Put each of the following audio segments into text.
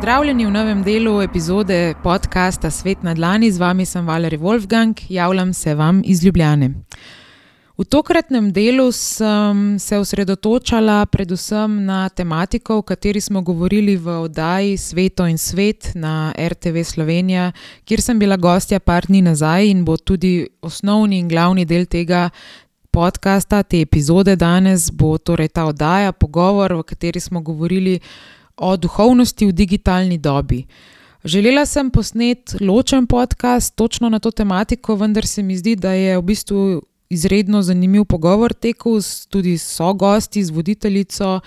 Pozdravljeni v novem delu epizode podcasta Svet na Dlani, z vami sem Valerij Wolfgang, javljam se vam iz Ljubljane. V tokratnem delu sem se osredotočala predvsem na tematiko, o kateri smo govorili v oddaji Sveto in svet na RTV Slovenija, kjer sem bila gostja par dni nazaj in bo tudi osnovni in glavni del tega podcasta, te epizode danes, bo torej ta oddaja, pogovor, v kateri smo govorili o duhovnosti v digitalni dobi. Želela sem posneti ločen podcast točno na to tematiko, vendar se mi zdi, da je v bistvu izredno zanimiv pogovor tekel tudi s sogosti, z voditeljico.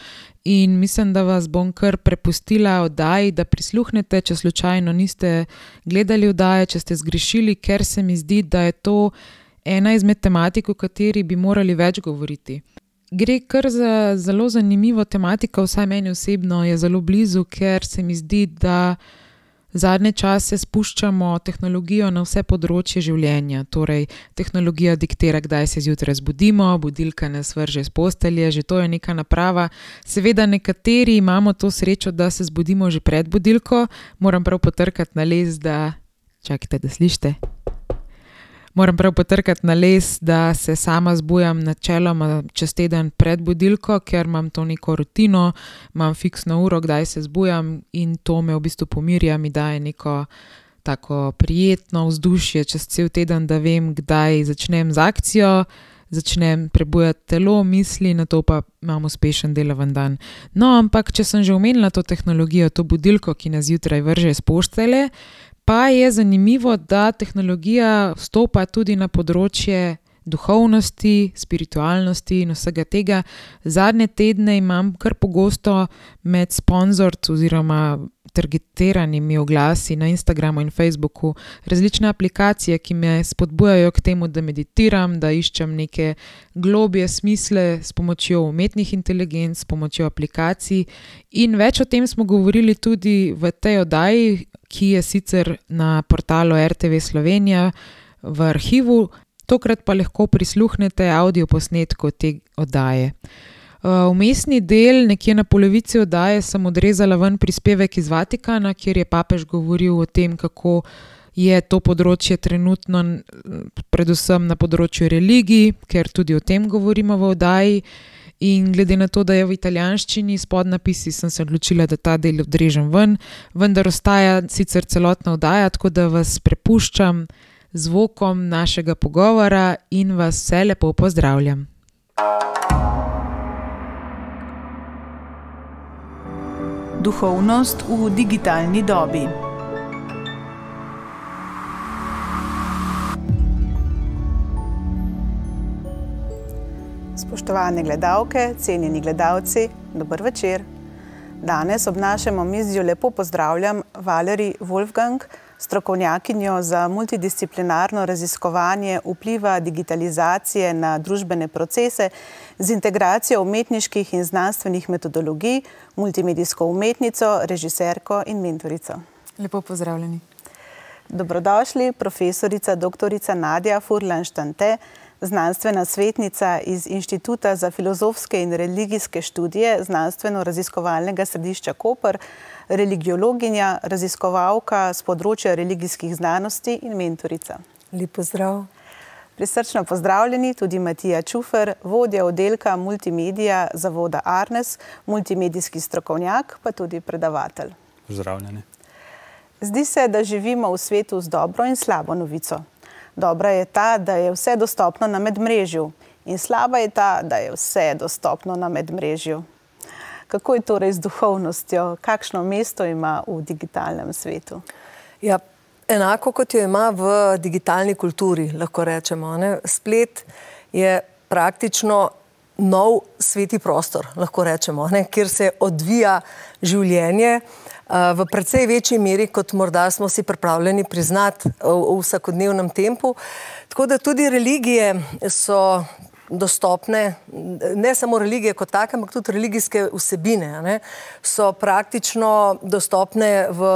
In mislim, da vas bom kar prepustila oddaji, da prisluhnete, če slučajno niste gledali oddaje, če ste zgrešili, ker se mi zdi, da je to ena izmed tematik, o kateri bi morali več govoriti. Gre kar za zelo zanimivo tematiko, vsaj meni osebno je zelo blizu, ker se mi zdi, da zadnje čase spuščamo tehnologijo na vse področje življenja. Torej, tehnologija diktira, kdaj se zjutraj zbudimo, budilka nas vrže z postelje, že to je neka naprava. Seveda, nekateri imamo to srečo, da se zbudimo že pred budilko, moram prav potrkati na les, da čakate, da slišite moram prav potrkati na les, da se sama zbujam načeloma čez teden pred budilko, ker imam to neko rutino, imam fiksno uro, kdaj se zbujam in to me v bistvu pomirja, mi daje neko tako prijetno vzdušje čez cel teden, da vem, kdaj začnem z akcijo. Začnem prebujati telo, misli, na to pa imam uspešen deloven dan. No, ampak, če sem že omenila to tehnologijo, to budilko, ki nas zjutraj vrže iz poštele, Pa je zanimivo, da tehnologija vstopa tudi na področje duhovnosti, spiritualnosti in vsega tega. Zadnje tedne imam kar pogosto med sponzorci oziroma targetiranimi oglasi na Instagramu in Facebooku različne aplikacije, ki me spodbujajo k temu, da meditiram, da iščem neke globije smisle s pomočjo umetnih inteligenc, s pomočjo aplikacij. In več o tem smo govorili tudi v tej oddaji, ki je sicer na portalu RTV Slovenija v arhivu, tokrat pa lahko prisluhnete audio posnetku te oddaje. Vmesni del, nekje na polovici oddaje, sem odrezala ven prispevek iz Vatikana, kjer je papež govoril o tem, kako je to področje trenutno, predvsem na področju religij, ker tudi o tem govorimo v oddaji. In glede na to, da je v italijanščini s podnapisi, sem se odločila, da ta del odrežem ven, vendar ostaja sicer celotna oddaja, tako da vas prepuščam zvokom našega pogovora in vas vse lepo pozdravljam. Duhovnost v digitalni dobi. Spoštovane gledalke, cenjeni gledalci, dober večer. Danes ob našem omizju lepo pozdravljam Valerij Wolfgang, strokovnjakinjo za multidisciplinarno raziskovanje vpliva digitalizacije na družbene procese z integracijo umetniških in znanstvenih metodologij, multimedijsko umetnico, režiserko in mentorico. Lepo pozdravljeni. Dobrodošli, profesorica dr. Nadja Furlan-Štante znanstvena svetnica iz Inštituta za filozofske in religijske študije Znanstveno-raziskovalnega središča Koper, religiologinja, raziskovalka z področja religijskih znanosti in mentorica. Lepo zdrav. Prisrčno pozdravljeni tudi Matija Čufer, vodja oddelka multimedija zavoda Arnes, multimedijski strokovnjak, pa tudi predavatelj. Pozdravljeni. Zdi se, da živimo v svetu z dobro in slabo novico. Dobra je ta, da je vse dostopno na medmrežju, in slaba je ta, da je vse dostopno na medmrežju. Kako je torej z duhovnostjo, kakšno mesto ima v digitalnem svetu? Ja, enako kot jo ima v digitalni kulturi, lahko rečemo. Ne? Splet je praktično nov sveti prostor, lahko rečemo, ne? kjer se odvija življenje v precej večji meri, kot morda smo si pripravljeni priznati v vsakodnevnem tempu. Tako da tudi religije so dostopne, ne samo religije kot take, ampak tudi religijske vsebine, ne, so praktično dostopne v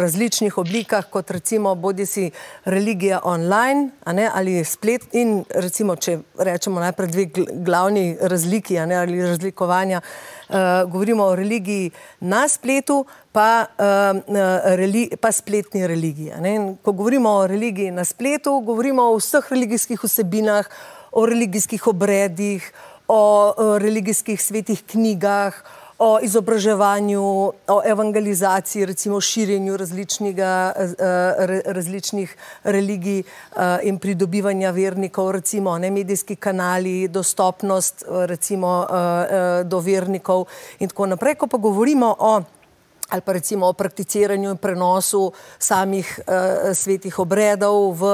različnih oblikah, kot recimo bodi si religija online ne, ali splet in recimo, če rečemo najprej dve glavni razliki ne, ali razlikovanja, uh, govorimo o religiji na spletu, pa, uh, pa spletni religiji. Ko govorimo o religiji na spletu, govorimo o vseh religijskih vsebinah, o religijskih obredih, o, o religijskih svetih knjigah, o izobraževanju, o evangelizaciji, recimo širjenju eh, različnih religij eh, in pridobivanja vernikov, recimo ne medijski kanali, dostopnost recimo eh, do vernikov in tako naprej. Ko pa govorimo o ali pa recimo o prakticiranju in prenosu samih uh, svetih obredov v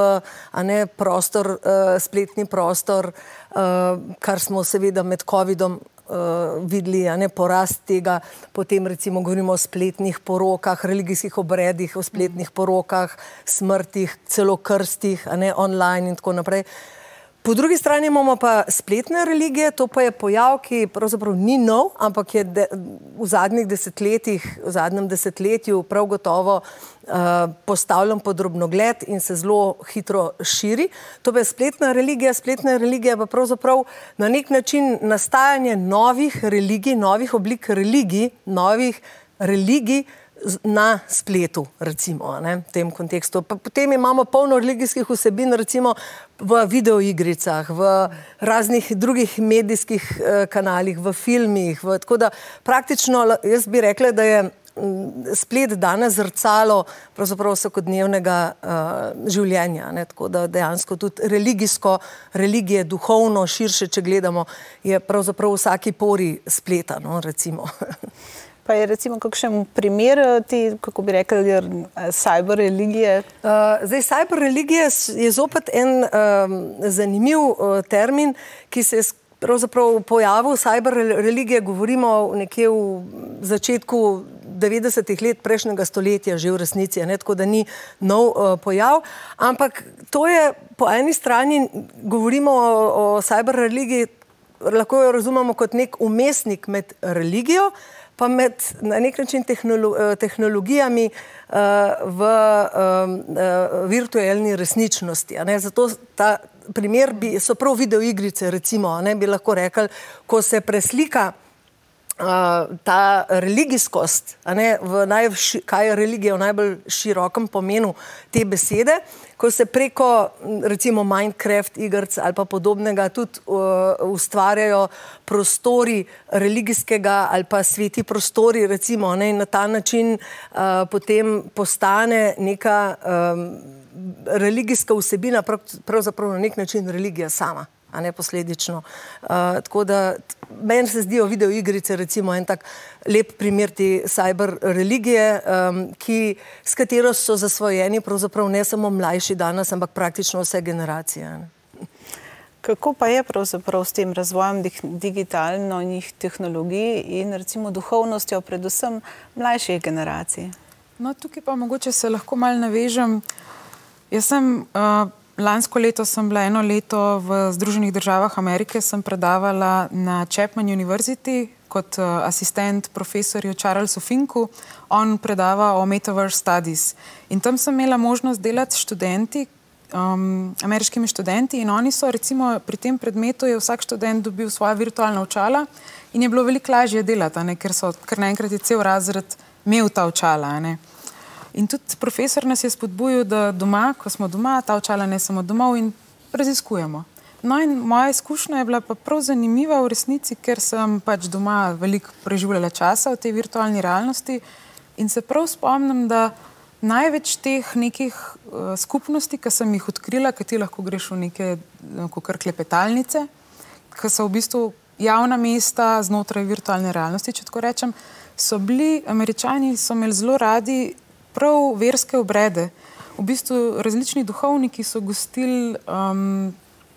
ne, prostor, uh, spletni prostor, uh, kar smo seveda med COVID-om uh, videli, a ne porast tega, potem recimo govorimo o spletnih porokah, religijskih obredih, o spletnih porokah, smrtih, celo krstih, a ne online in tako naprej. Po drugi strani imamo pa spletne religije, to pa je pojav, ki pravzaprav ni nov, ampak je de, v zadnjih desetletjih, v zadnjem desetletju prav gotovo uh, postavljen pod drobnogled in se zelo hitro širi. To je spletna religija, spletna religija pa pravzaprav na nek način nastajanje novih religij, novih oblik religij, novih religij, na spletu, recimo, ne, v tem kontekstu. Pa potem imamo polno religijskih vsebin, recimo v videoigricah, v raznih drugih medijskih eh, kanalih, v filmih. V, tako da praktično jaz bi rekla, da je mm, splet danes zrcalo vsakodnevnega uh, življenja. Ne, tako da dejansko tudi religijsko, religije, duhovno, širše, če gledamo, je pravzaprav v vsaki pori spleta, no, recimo. Pa je recimo kakšen primer eh, te, kako bi rekli, cyber religije? Uh, zdaj, cyber religija je zopet en um, zanimiv uh, termin, ki se je pravzaprav pojavil. Cyber religije govorimo nekje v začetku 90-ih let prejšnjega stoletja, že v resnici, ne, tako da ni nov uh, pojav. Ampak to je po eni strani, govorimo o, o cyber religiji, lahko jo razumemo kot nek umestnik med religijo pa med na nek način tehnolo eh, tehnologijami uh, v um, uh, virtualni resničnosti. Zato ta primer bi, so prav videoigrice, recimo, ne bi lahko rekli, ko se preslika ta religijskost, ne, najvši, kaj je religija v najbolj širokem pomenu te besede, ko se preko recimo Minecraft igrc ali pa podobnega tudi uh, ustvarjajo prostori religijskega ali pa sveti prostori, recimo, ne, in na ta način uh, potem postane neka um, religijska vsebina, pravzaprav na nek način religija sama a ne posledično. Uh, tako da meni se zdijo videoigrice, recimo en tak lep primer te cyber religije, um, ki, s katero so zasvojeni pravzaprav ne samo mlajši danes, ampak praktično vse generacije. Ne. Kako pa je pravzaprav s tem razvojem digitalnih tehnologij in recimo duhovnostjo, predvsem mlajših generacij? No, tukaj pa mogoče se lahko malo navežem. Jaz sem uh, Lansko leto sem bila eno leto v Združenih državah Amerike, sem predavala na Chapman University kot uh, asistent profesorju Charlesu Finku. On predava o Metaverse Studies. In tam sem imela možnost delati s študenti, um, ameriškimi študenti, in oni so, recimo, pri tem predmetu je vsak študent dobil svoja virtualna očala in je bilo veliko lažje delati, ne, ker so kar naenkrat je cel razred imel ta očala. Ne. In tudi profesor nas je spodbujal, da doma, ko smo doma, ta očala ne samo domov in raziskujemo. No, in moja izkušnja je bila pa prav zanimiva v resnici, ker sem pač doma veliko preživljala časa v tej virtualni realnosti in se prav spomnim, da največ teh nekih uh, skupnosti, ki sem jih odkrila, ki ti lahko greš v neke kar klepetalnice, ki so v bistvu javna mesta znotraj virtualne realnosti, če tako rečem, so bili američani, so imeli zelo radi prav verske obrede. V bistvu različni duhovniki so gostili, um,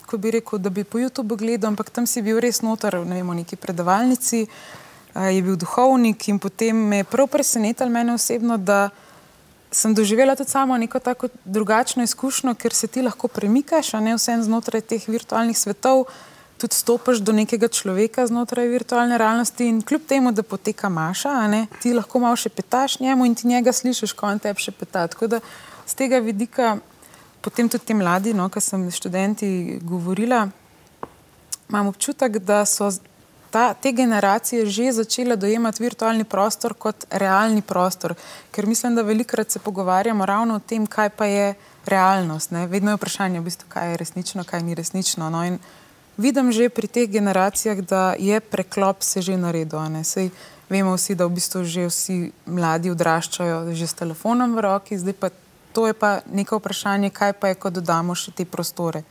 ko bi rekel, da bi po YouTubu gledal, ampak tam si bil res noter, ne vem, v neki predavalnici, uh, je bil duhovnik in potem me je prav presenetilo mene osebno, da sem doživela tudi samo neko tako drugačno izkušnjo, ker se ti lahko premikaš, a ne vsem znotraj teh virtualnih svetov tudi stopiš do nekega človeka znotraj virtualne realnosti in kljub temu, da poteka maša, ne, ti lahko malo še petaš njemu in ti njega slišiš, ko on tebi še peta. Tako da z tega vidika, potem tudi ti mladi, no, ki sem s študenti govorila, imam občutek, da so ta, te generacije že začele dojemati virtualni prostor kot realni prostor. Ker mislim, da velikokrat se pogovarjamo ravno o tem, kaj pa je realnost. Ne? Vedno je vprašanje, v bistvu, kaj je resnično, kaj ni resnično. No? Vidim že pri teh generacijah, da je preklop se že naredil. Sej vemo vsi, da v bistvu že vsi mladi odraščajo že s telefonom v roki, zdaj pa to je pa neko vprašanje, kaj pa je, ko dodamo še te prostore.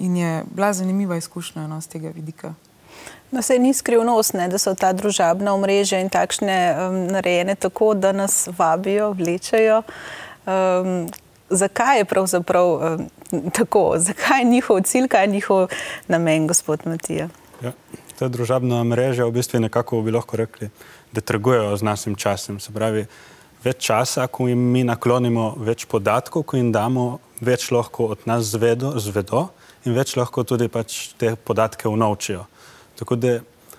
In je bila zanimiva izkušnja no, z tega vidika. No, se ni skrivnost, ne, da so ta družabna omrežja in takšne um, narejene tako, da nas vabijo, vlečajo. Um, zakaj je pravzaprav um, tako? Zakaj je njihov cilj, kaj je njihov namen, gospod Matija? Ja, ta družabna mreža v bistvu nekako bi lahko rekli, da trgujejo z našim časom. Se pravi, več časa, ko jim mi naklonimo, več podatkov, ko jim damo, več lahko od nas zvedo, zvedo in več lahko tudi pač te podatke unovčijo. Tako da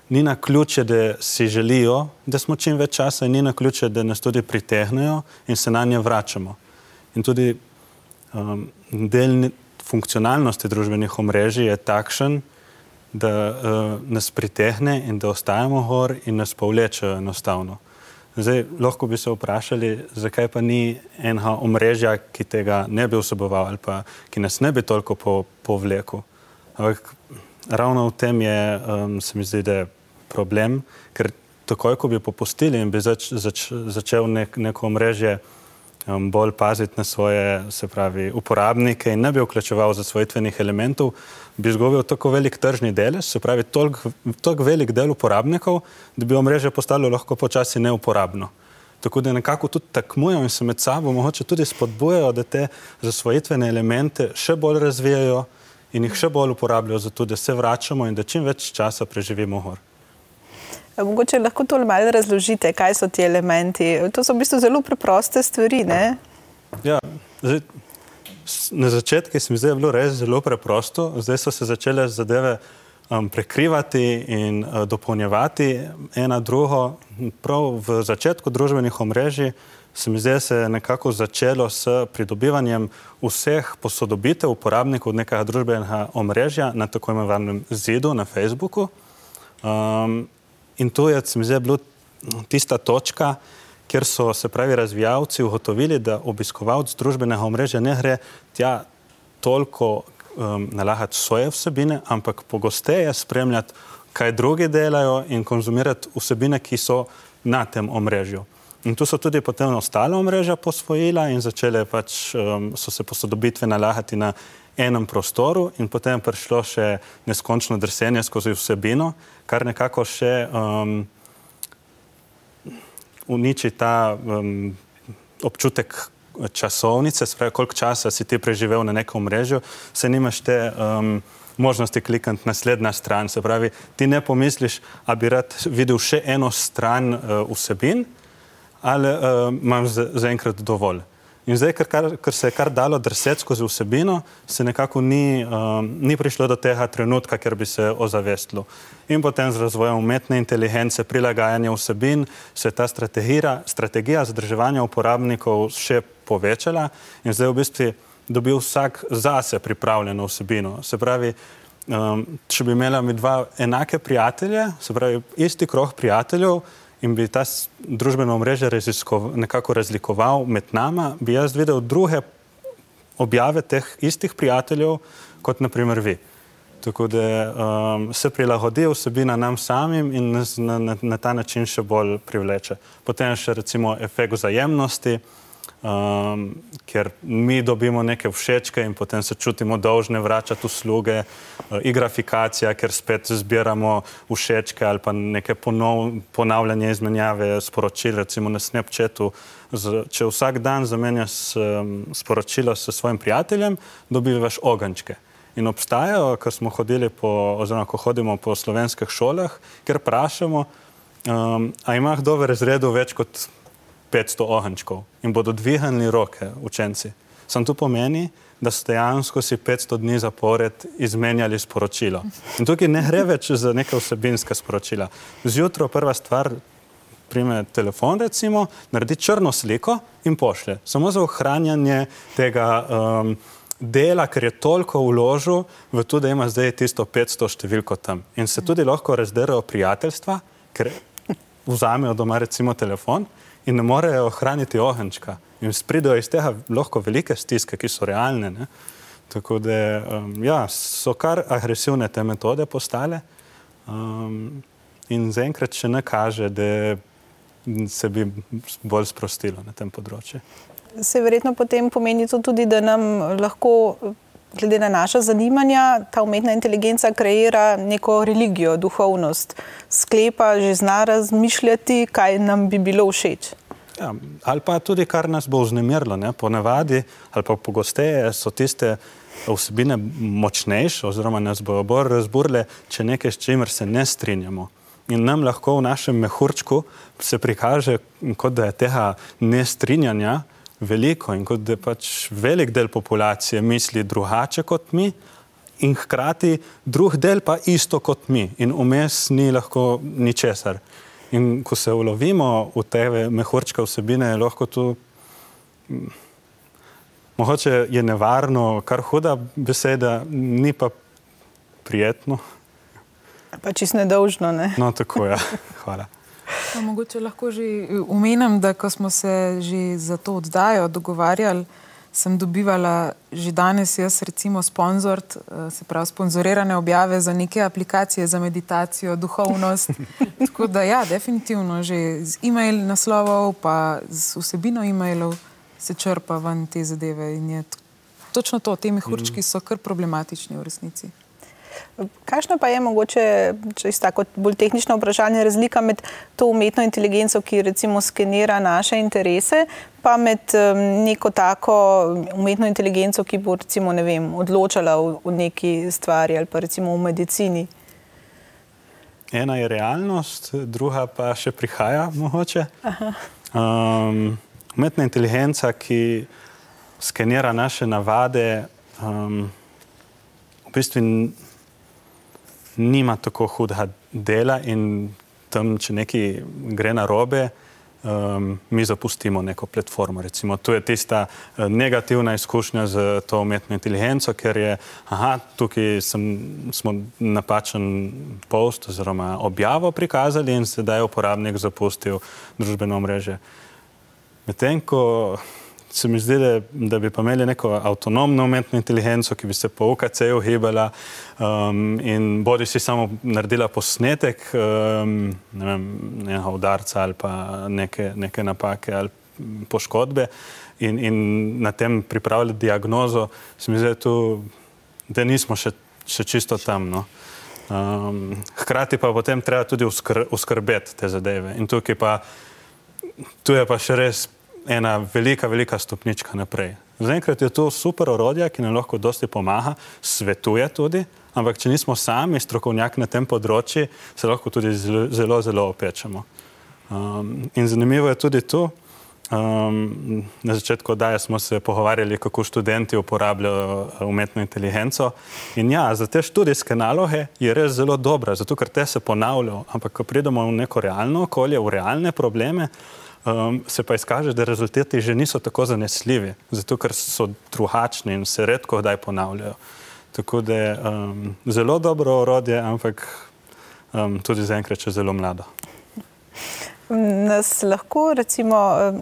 ni na ključe, da si želijo, da smo čim več časa, in ni na ključe, da nas tudi pritehnejo in se na nje vračamo. In tudi um, del funkcionalnosti družbenih omrežij je takšen, da uh, nas pritehne in da ostajamo gor in nas povlečejo enostavno. Zdaj, lahko bi se vprašali, zakaj pa ni enega omrežja, ki tega ne bi vseboval ali pa ki nas ne bi toliko po, povlekel. Ampak ravno v tem je, um, se mi zdi, da je problem, ker takoj, ko bi popustili in bi zač, zač, začel nek, neko omrežje um, bolj paziti na svoje, se pravi, uporabnike in ne bi vključeval zasvojitvenih elementov, bi izgubil tako velik tržni delež, se pravi, toliko velik del uporabnikov, da bi omrežje postalo lahko počasi neuporabno. Tako da nekako tudi tekmujejo in se med sabo mogoče tudi spodbujajo, da te zasvojitvene elemente še bolj razvijajo in jih še bolj uporabljajo, zato da se vračamo in da čim več časa preživimo gor. Mogoče lahko to malo razložite, kaj so ti elementi. To so v bistvu zelo preproste stvari. Ja, zdaj, na začetku se mi zdi, da je bilo res zelo preprosto, zdaj so se začele zadeve um, prekrivati in uh, dopolnjevati ena drugo. Prav v začetku družbenih omrežij se mi zdi, da se je nekako začelo s pridobivanjem vseh posodobitev uporabnikov nekega družbenega omrežja na tako imenovanem zidu na Facebooku. Um, In to je, zdi, bila tista točka, kjer so se pravi razvijalci ugotovili, da obiskovalec družbenega omrežja ne gre tja toliko um, nalagati svoje vsebine, ampak pogosteje spremljati, kaj drugi delajo in konzumirati vsebine, ki so na tem omrežju. In tu so tudi potem ostale omrežja posvojila in začele pač, um, so se posodobitve nalagati na enem prostoru in potem prišlo še neskončno drsenje skozi vsebino, kar nekako še um, uniči ta um, občutek časovnice, spravi, koliko časa si ti preživel na nekem mrežu, se nimaš te um, možnosti klikati naslednja stran. Se pravi, ti ne pomisliš, a bi rad videl še eno stran uh, vsebin ali uh, imam zaenkrat za dovolj. In zdaj, ker, kar, ker se je kar dalo drseti skozi vsebino, se nekako ni, um, ni prišlo do tega trenutka, ker bi se ozavestilo. In potem z razvojem umetne inteligence, prilagajanja vsebin, se je ta strategija, strategija zadrževanja uporabnikov še povečala in zdaj v bistvu dobil vsak zase pripravljeno vsebino. Se pravi, um, če bi imela mi dva enake prijatelje, se pravi, isti krog prijateljev, in bi ta družbeno mrežo nekako razlikoval med nama, bi jaz videl druge objave teh istih prijateljev, kot naprimer vi. Tako da um, se prilagodi vsebina nam samim in nas na, na, na ta način še bolj privleče. Potem še recimo efekt vzajemnosti um, ker mi dobimo neke všečke in potem se čutimo dolžne vračati usluge, uh, igrafikacija, ker spet zbiramo všečke ali pa neke ponov, ponavljanje izmenjave sporočil, recimo na Snapchatu. Z, če vsak dan zamenjaš um, sporočilo s svojim prijateljem, dobivaš ogančke. In obstajajo, ker smo hodili po, oziroma ko hodimo po slovenskih šolah, ker vprašamo, um, a ima kdo v razredu več kot 500 ohančkov in bodo dvignili roke učenci. Sam to pomeni, da so dejansko si 500 dni zapored izmenjali sporočilo. In tukaj ne gre več za neka vsebinska sporočila. Zjutraj prva stvar, prime telefon recimo, naredi črno sliko in pošlje. Samo za ohranjanje tega um, dela, ker je toliko vložil v to, da ima zdaj tisto 500 številko tam. In se tudi lahko razderajo prijateljstva, ker vzamejo doma recimo telefon in ne morejo ohraniti ohenčka. In spridajo iz tega lahko velike stiske, ki so realne. Ne? Tako da um, ja, so kar agresivne te metode postale. Um, in zaenkrat še ne kaže, da se bi bolj sprostilo na tem področju. Se verjetno potem pomeni to tudi, da nam lahko, glede na naša zanimanja, ta umetna inteligenca kreira neko religijo, duhovnost, sklepa, že zna razmišljati, kaj nam bi bilo všeč. Ja, ali pa tudi, kar nas bo vznemirilo. Ponavadi, ali pa pogosteje so tiste vsebine močnejše, oziroma nas bodo bolj razburle, če nekaj, s čimer se ne strinjamo. In nam lahko v našem mehurčku se prikaže, kot da je tega nestrinjanja veliko in kot da pač velik del populacije misli drugače kot mi, in hkrati drug del pa isto kot mi, in vmes ni lahko ničesar. In ko se ulovimo v te mehurčke vsebine, je lahko tu. Mogoče je nevarno, kar huda beseda, ni pa prijetno. Pa čist nedolžno. Ne? No, tako je. Ja. Hvala. No, mogoče lahko že umenem, da ko smo se že za to oddajo dogovarjali, sem dobivala že danes, jaz recimo, sponzor, eh, se pravi, sponzorirane objave za neke aplikacije za meditacijo, duhovnost. Tako da, ja, definitivno že z e-mail naslovov, pa z vsebino e-mailov se črpa ven te zadeve. In je točno to, te mehurčki so kar problematični v resnici. Kakšno pa je mogoče, če je tako bolj tehnično vprašanje, razlika med to umetno inteligenco, ki recimo skenira naše interese, pa med neko tako umetno inteligenco, ki bo recimo ne vem, odločala v, v neki stvari ali pa recimo v medicini? Ena je realnost, druga pa še prihaja mogoče. Um, umetna inteligenca, ki skenira naše navade, um, v bistvu nima tako hudega dela in tam, če nekaj gre na robe, um, mi zapustimo neko platformo. Recimo, tu je tista uh, negativna izkušnja z to umetno inteligenco, ker je, aha, tukaj sem, smo napačen post oziroma objavo prikazali in sedaj je uporabnik zapustil družbeno mreže. Medtem ko se mi zdi, da, da bi pa imeli neko avtonomno umetno inteligenco, ki bi se po UKC-ju hibala um, in bodi si samo naredila posnetek um, ne vem, nekega udarca ali pa neke, neke napake ali poškodbe in, in na tem pripravljati diagnozo, se mi zdi, tu, da nismo še, še čisto tam. No. Um, hkrati pa potem treba tudi uskr uskrbeti te zadeve. In tukaj pa, tu je pa še res ena velika, velika stopnička naprej. Zaenkrat je to super orodje, ki nam lahko dosti pomaga, svetuje tudi, ampak če nismo sami strokovnjaki na tem področju, se lahko tudi zelo, zelo, zelo opečemo. Um, in zanimivo je tudi to, um, na začetku oddaje smo se pogovarjali, kako študenti uporabljajo uh, umetno inteligenco. In ja, za te študijske naloge je res zelo dobra, zato ker te se ponavljajo, ampak ko pridemo v neko realno okolje, v realne probleme, um, se pa izkaže, da rezultati že niso tako zanesljivi, zato ker so drugačni in se redko kdaj ponavljajo. Tako da je um, zelo dobro orodje, ampak um, tudi zaenkrat še zelo mlado. Nas lahko recimo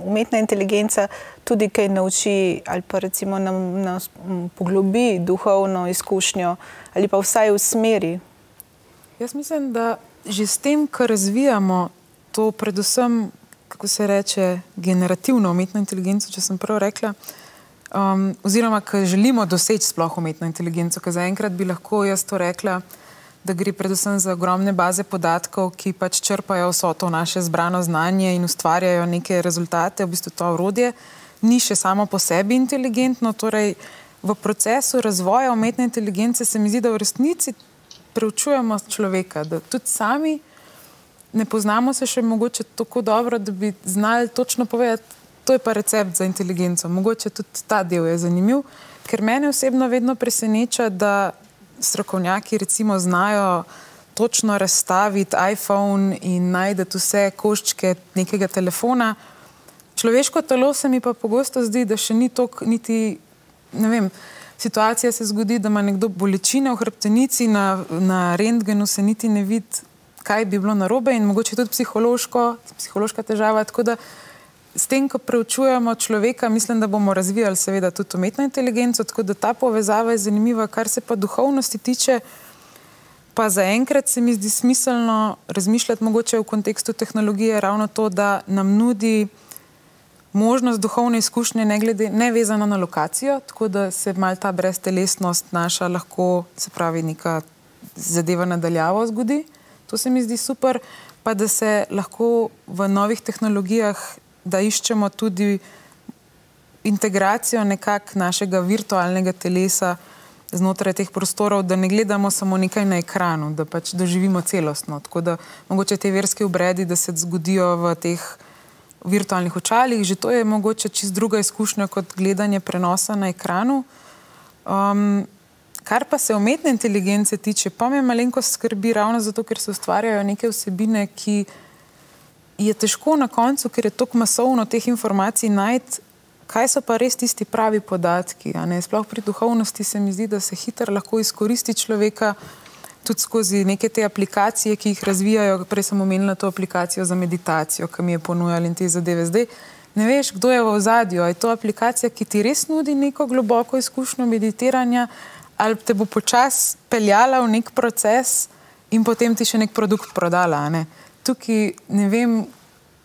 umetna inteligenca tudi kaj nauči ali pa recimo nam, nam poglobi duhovno izkušnjo ali pa vsaj v smeri? Jaz mislim, da že s tem, kar razvijamo, to predvsem kako se reče, generativno umetno inteligenco, če sem prav rekla. Um, oziroma, ki želimo doseči sploh umetno inteligenco, ker zaenkrat bi lahko jaz to rekla, da gre predvsem za ogromne baze podatkov, ki pač črpajo vso to naše zbrano znanje in ustvarjajo neke rezultate, v bistvu to orodje ni še samo po sebi inteligentno. Torej, v procesu razvoja umetne inteligence se mi zdi, da v resnici preučujemo človeka, da tudi sami ne poznamo se še mogoče tako dobro, da bi znali točno povedati, to je pa recept za inteligenco. Mogoče tudi ta del je zanimiv, ker mene osebno vedno preseneča, da strokovnjaki recimo znajo točno razstaviti iPhone in najdete vse koščke nekega telefona. Človeško telo se mi pa pogosto zdi, da še ni tok, niti, ne vem, situacija se zgodi, da ima nekdo bolečine v hrbtenici, na, na rentgenu se niti ne vidi, kaj bi bilo narobe in mogoče tudi psihološka težava. Tako da s tem, ko preučujemo človeka, mislim, da bomo razvijali seveda tudi umetno inteligenco, tako da ta povezava je zanimiva, kar se pa duhovnosti tiče. Pa zaenkrat se mi zdi smiselno razmišljati mogoče v kontekstu tehnologije ravno to, da nam nudi možnost duhovne izkušnje, ne, glede, ne vezano na lokacijo, tako da se mal ta breztelesnost naša lahko, se pravi, neka zadeva nadaljavo zgodi. To se mi zdi super, pa da se lahko v novih tehnologijah, da iščemo tudi integracijo nekak našega virtualnega telesa znotraj teh prostorov, da ne gledamo samo nekaj na ekranu, da pač doživimo celostno. Tako da mogoče te verske obredi, da se zgodijo v teh virtualnih očalih, že to je mogoče čist druga izkušnja kot gledanje prenosa na ekranu. Um, kar pa se umetne inteligence tiče, pa me malenko skrbi ravno zato, ker se ustvarjajo neke vsebine, ki je težko na koncu, ker je tako masovno teh informacij najti, kaj so pa res tisti pravi podatki. Sploh pri duhovnosti se mi zdi, da se hitro lahko izkoristi človeka tudi skozi neke te aplikacije, ki jih razvijajo. Prej sem omenila to aplikacijo za meditacijo, ki mi je ponujala in te zadeve. Zdaj ne veš, kdo je v ozadju. Je to aplikacija, ki ti res nudi neko globoko izkušnjo meditiranja, ali te bo počasi peljala v nek proces in potem ti še nek produkt prodala. Ne? Tukaj ne vem,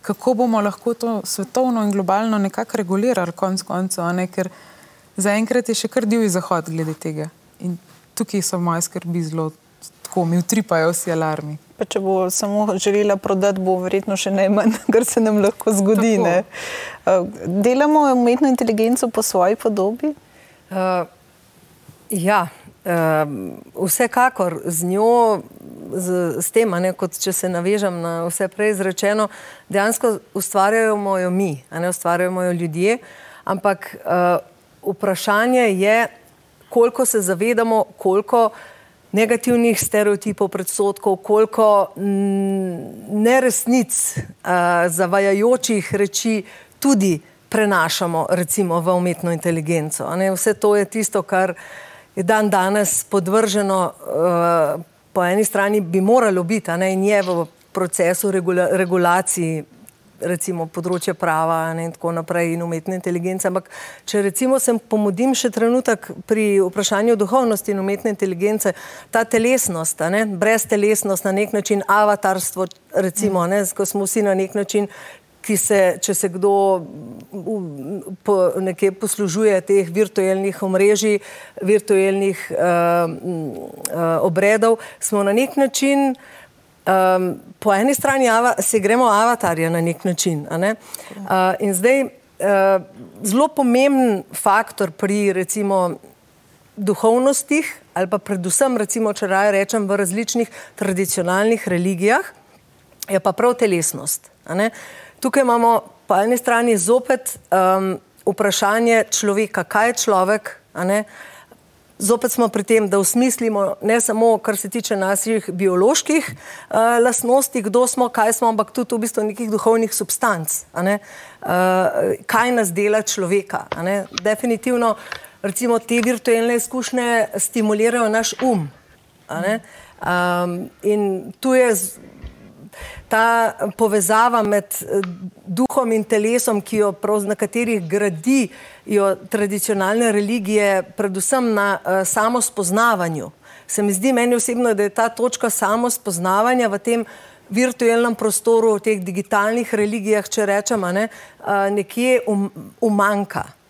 kako bomo lahko to svetovno in globalno nekako regulirali, konc koncev, ker zaenkrat je še kar divji zahod glede tega. In tukaj so moje skrbi zelo tako mi utripajo vsi alarmi. Pa če bo samo želela prodati, bo verjetno še najmanj, kar se nam lahko zgodi. Delamo umetno inteligenco po svoji podobi? Uh, ja, uh, vsekakor z njo, z, s tem, ne, kot če se navežem na vse prej izrečeno, dejansko ustvarjamo jo mi, ne ustvarjamo jo ljudje. Ampak uh, vprašanje je, koliko se zavedamo, koliko negativnih stereotipov, predsotkov, koliko neresnic, zavajajočih reči tudi prenašamo recimo, v umetno inteligenco. Vse to je tisto, kar je dan danes podvrženo, po eni strani bi moralo biti in je v procesu regula regulaciji recimo področje prava in tako naprej in umetne inteligence. Ampak če recimo se pomodim še trenutek pri vprašanju duhovnosti in umetne inteligence, ta telesnost, ne, brez telesnost na nek način, avatarstvo, recimo, ne, ko smo vsi na nek način, ki se, če se kdo po, nekje poslužuje teh virtualnih omrežij, virtualnih uh, uh, obredov, smo na nek način um, po eni strani se gremo avatarja na nek način. Ne? Uh, in zdaj uh, zelo pomemben faktor pri recimo duhovnostih ali pa predvsem recimo, če raje rečem, v različnih tradicionalnih religijah je pa prav telesnost. Tukaj imamo po eni strani zopet um, vprašanje človeka, kaj je človek, Zopet smo pri tem, da usmislimo ne samo, kar se tiče naših bioloških uh, lastnosti, kdo smo, kaj smo, ampak tudi v bistvu nekih duhovnih substanc. Uh, kaj nas dela človeka? Definitivno, recimo, te virtualne izkušnje stimulirajo naš um. Um, in tu je ta povezava med eh, duhom in telesom, ki jo prav na katerih gradijo tradicionalne religije, predvsem na uh, samospoznavanju. Se mi zdi meni osebno, da je ta točka samospoznavanja v tem virtualnem prostoru, v teh digitalnih religijah, če rečemo, ne, uh, nekje um, umanka. Uh,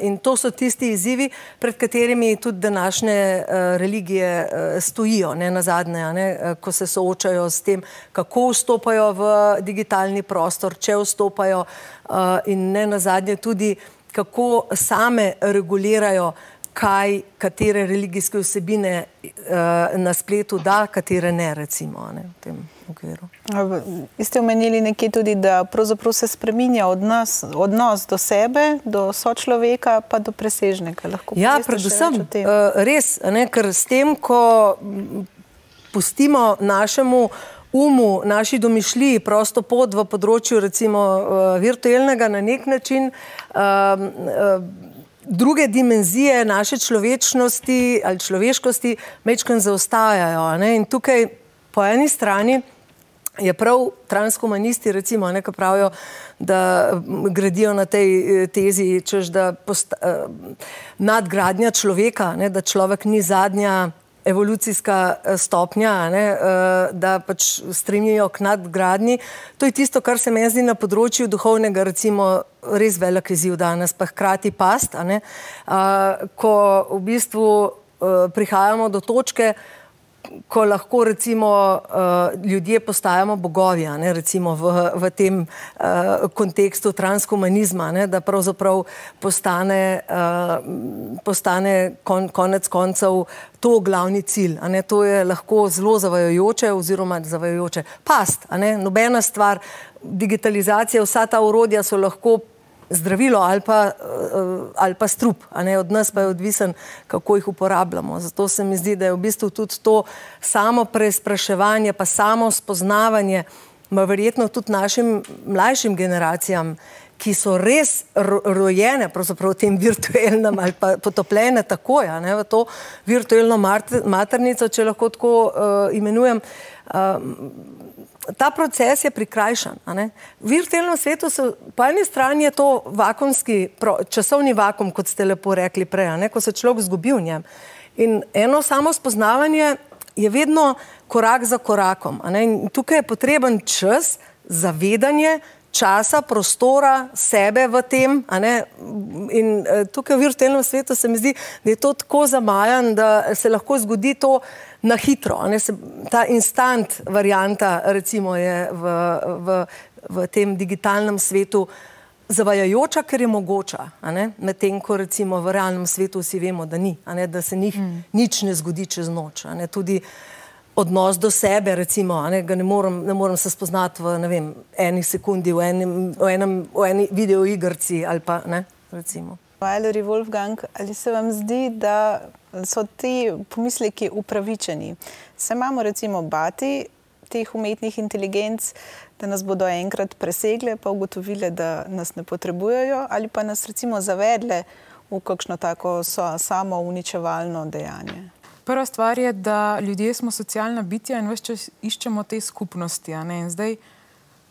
in to so tisti izzivi, pred katerimi tudi današnje uh, religije uh, stojijo, ne na zadnje, ne, uh, ko se soočajo s tem, kako vstopajo v digitalni prostor, če vstopajo, uh, in ne na zadnje tudi, kako same regulirajo, kaj, katere religijske vsebine uh, na spletu da, katere ne, recimo. Ne, okviru. Vi ste omenili nekje tudi, da se spremenja odnos, odnos do sebe, do sočloveka, pa do presežnega. Lahko ja, predvsem uh, res, ne, ker s tem, ko pustimo našemu umu, naši domišljiji prosto pot v področju recimo uh, virtualnega na nek način. Uh, uh, druge dimenzije naše človečnosti ali človeškosti mečkam zaostajajo. Ne? In tukaj po eni strani je prav transhumanisti, recimo, ne, pravijo, da gradijo na tej eh, tezi, češ, da posta, uh, nadgradnja človeka, ne, da človek ni zadnja evolucijska eh, stopnja, ne, uh, da pač stremijo k nadgradnji. To je tisto, kar se meni zdi na področju duhovnega, recimo, res velik izziv danes, pa hkrati past, ne, uh, ko v bistvu uh, prihajamo do točke, ko lahko recimo uh, ljudje postajamo bogovi, ne, recimo v, v tem uh, kontekstu transhumanizma, ne, da pravzaprav postane, uh, postane kon, konec koncev to glavni cilj. Ne, to je lahko zelo zavajojoče oziroma zavajojoče. Past, ne, nobena stvar, digitalizacija, vsa ta urodja so lahko zdravilo ali pa, uh, ali pa strup, od nas pa je odvisen, kako jih uporabljamo. Zato se mi zdi, da je v bistvu tudi to samo preizpraševanje, pa samo spoznavanje, pa verjetno tudi našim mlajšim generacijam, ki so res rojene v tem virtualnem ali pa potopljene tako, v to virtualno maternico, če lahko tako uh, imenujem. Uh, ta proces je prikrajšan. V virtualnem svetu so, po eni strani je to vakumski, časovni vakum, kot ste lepo rekli prej, ko se človek zgubi v njem. In eno samo spoznavanje je vedno korak za korakom. Tukaj je potreben čas, zavedanje, časa, prostora, sebe v tem. In eh, tukaj v virtualnem svetu se mi zdi, da je to tako zamajan, da se lahko zgodi to na hitro. Se, ta instant varianta, recimo, je v, v, v tem digitalnem svetu zavajajoča, ker je mogoča. Medtem ko recimo v realnem svetu vsi vemo, da ni, da se njih mm. nič ne zgodi čez noč. Tudi odnos do sebe, recimo, ne, ne, morem, ne morem se spoznati v vem, eni sekundi, v, enem, v, enem, v eni videoigrci ali pa ne. Recimo. Valery Wolfgang, ali se vam zdi, da so ti pomisleki upravičeni? Se imamo recimo bati teh umetnih inteligenc, da nas bodo enkrat presegle, pa ugotovile, da nas ne potrebujejo, ali pa nas recimo zavedle v kakšno tako so, samo uničevalno dejanje? Prva stvar je, da ljudje smo socialna bitja in vse čas iščemo te skupnosti. Zdaj,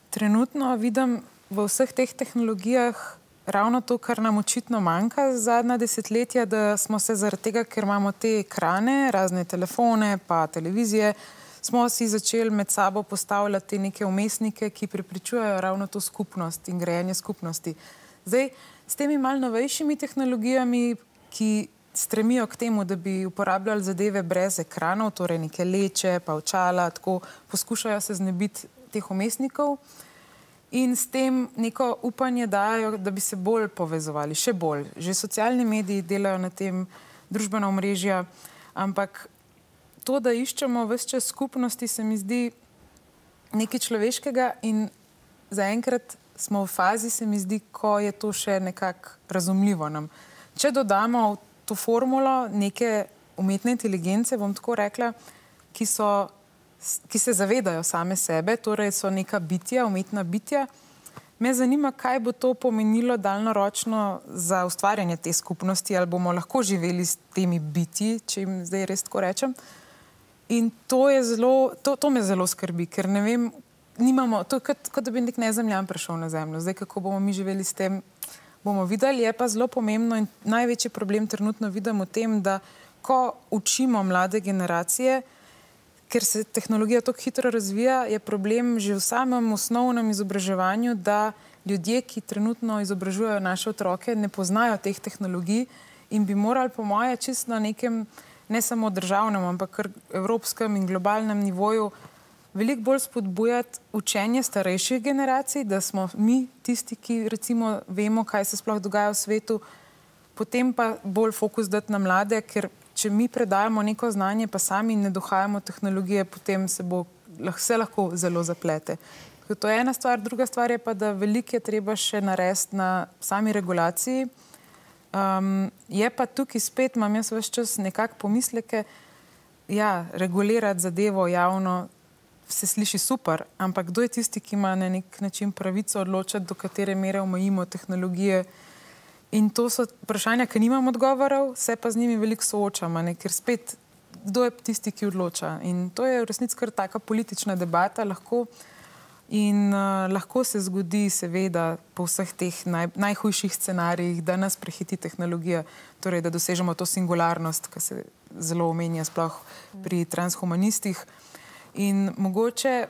trenutno vidim v vseh teh tehnologijah ravno to, kar nam očitno manjka zadnja desetletja, da smo se zaradi tega, ker imamo te ekrane, razne telefone, pa televizije, smo si začeli med sabo postavljati neke umestnike, ki prepričujejo ravno to skupnost in grejanje skupnosti. Zdaj, s temi mal novejšimi tehnologijami, ki stremijo k temu, da bi uporabljali zadeve brez ekranov, torej neke leče, pa očala, tako poskušajo se znebiti teh umestnikov in s tem neko upanje dajo, da bi se bolj povezovali, še bolj. Že socialni mediji delajo na tem, družbena omrežja, ampak to, da iščemo vse čas skupnosti, se mi zdi nekaj človeškega in zaenkrat smo v fazi, se mi zdi, ko je to še nekako razumljivo nam. Če dodamo v to formulo neke umetne inteligence, bom tako rekla, ki so ki se zavedajo same sebe, torej so neka bitja, umetna bitja. Me zanima, kaj bo to pomenilo daljnoročno za ustvarjanje te skupnosti, ali bomo lahko živeli s temi bitji, če jim zdaj res tako rečem. In to, zelo, to, to me zelo skrbi, ker ne vem, nimamo, to je kot, kot da bi nek nezemljan prišel na zemljo. Zdaj, kako bomo mi živeli s tem, bomo videli. Je pa zelo pomembno in največji problem trenutno vidim v tem, da ko učimo mlade generacije, ker se tehnologija tako hitro razvija, je problem že v samem osnovnem izobraževanju, da ljudje, ki trenutno izobražujejo naše otroke, ne poznajo teh tehnologij in bi morali, po moje, čist na nekem ne samo državnem, ampak kar evropskem in globalnem nivoju veliko bolj spodbujati učenje starejših generacij, da smo mi tisti, ki recimo vemo, kaj se sploh dogaja v svetu, potem pa bolj fokus dati na mlade, ker če mi predajamo neko znanje, pa sami ne dohajamo tehnologije, potem se bo vse lahko zelo zaplete. To je ena stvar, druga stvar je pa, da veliko je treba še narediti na sami regulaciji. Um, je pa tukaj spet, imam jaz vse čas nekako pomisleke, ja, regulirati zadevo javno se sliši super, ampak kdo je tisti, ki ima na nek način pravico odločati, do katere mere omejimo tehnologije, In to so vprašanja, ki nimam odgovorov, se pa z njimi veliko soočam, ne? ker spet, kdo je tisti, ki odloča. In to je v resnici kar taka politična debata. Lahko, in uh, lahko se zgodi, seveda, po vseh teh naj, najhujših scenarijih, da nas prehiti tehnologija, torej da dosežemo to singularnost, ki se zelo omenja, sploh pri transhumanistih. In mogoče.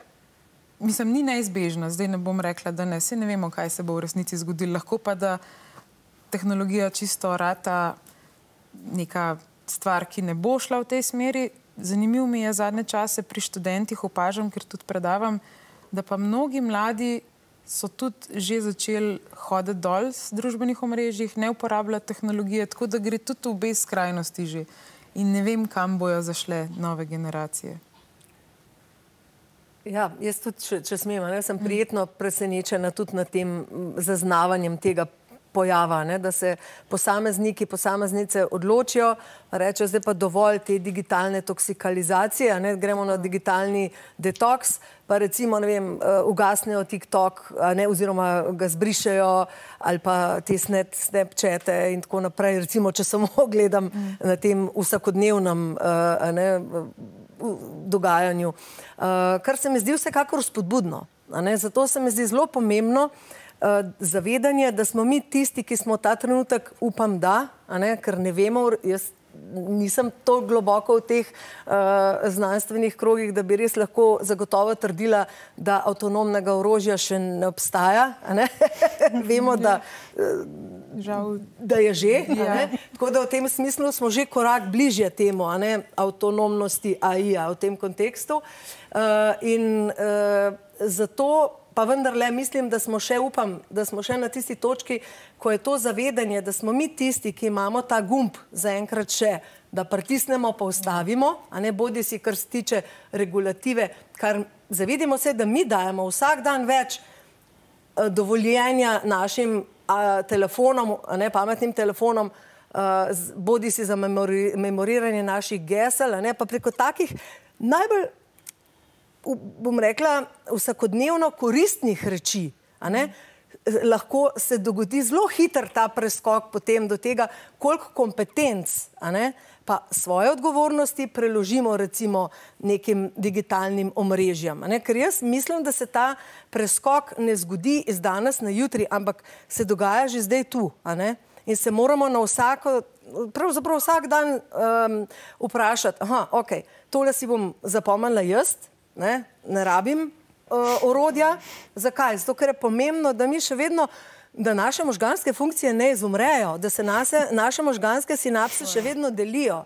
Mislim, ni neizbežno, zdaj ne bom rekla, da ne, se ne vemo, kaj se bo v resnici zgodilo. Lahko pa da tehnologija čisto rata neka stvar, ki ne bo šla v tej smeri. Zanimivo mi je zadnje čase pri študentih opažam, ker tudi predavam, da pa mnogi mladi so tudi že začeli hoditi dol z družbenih omrežjih, ne uporabljati tehnologije, tako da gre tudi v obe skrajnosti že. In ne vem, kam bojo zašle nove generacije. Ja, jaz tudi, če, če smem, ne, sem prijetno presenečena tudi nad tem zaznavanjem tega pojava, ne, da se posamezniki, posameznice odločijo, rečejo, zdaj pa dovolj te digitalne toksikalizacije, ne, gremo na digitalni detoks, pa recimo, ne vem, uh, ugasnejo TikTok, ne, oziroma ga zbrišejo ali pa te snap, Snapchate in tako naprej, recimo, če samo gledam na tem vsakodnevnem uh, ne, dogajanju, uh, kar se mi zdi vsekakor spodbudno. Zato se mi zdi zelo pomembno, uh, zavedanje, da smo mi tisti, ki smo ta trenutek, upam, da, ne, ker ne vemo, jaz nisem tako globoko v teh uh, znanstvenih krogih, da bi res lahko zagotovo trdila, da avtonomnega orožja še ne obstaja. Ne? Vemo, da, uh, da je že. Ja. Tako da v tem smislu smo že korak bližje temu avtonomnosti AI-ja v tem kontekstu. Uh, in uh, zato pa vendarle mislim, da smo še, upam, da smo še na tisti točki, ko je to zavedanje, da smo mi tisti, ki imamo ta gumb zaenkrat še, da pritisnemo, pa ustavimo, a ne bodi si, kar se tiče regulative, kar zavedimo se, da mi dajemo vsak dan več uh, dovoljenja našim uh, telefonom, a ne pametnim telefonom, uh, bodi si za memori memoriranje naših gesel, a ne pa preko takih najbolj bom rekla, vsakodnevno koristnih reči. Lahko se dogodi zelo hiter ta preskok potem do tega, koliko kompetenc, pa svoje odgovornosti preložimo recimo nekim digitalnim omrežjem. Ker jaz mislim, da se ta preskok ne zgodi iz danes na jutri, ampak se dogaja že zdaj tu. In se moramo na vsako, pravzaprav vsak dan um, vprašati, aha, ok, tole si bom zapomnila jaz, ne, ne rabim uh, orodja. Zakaj? Zato, ker je pomembno, da mi še vedno, da naše možganske funkcije ne izumrejo, da se nase, naše možganske sinapse še vedno delijo.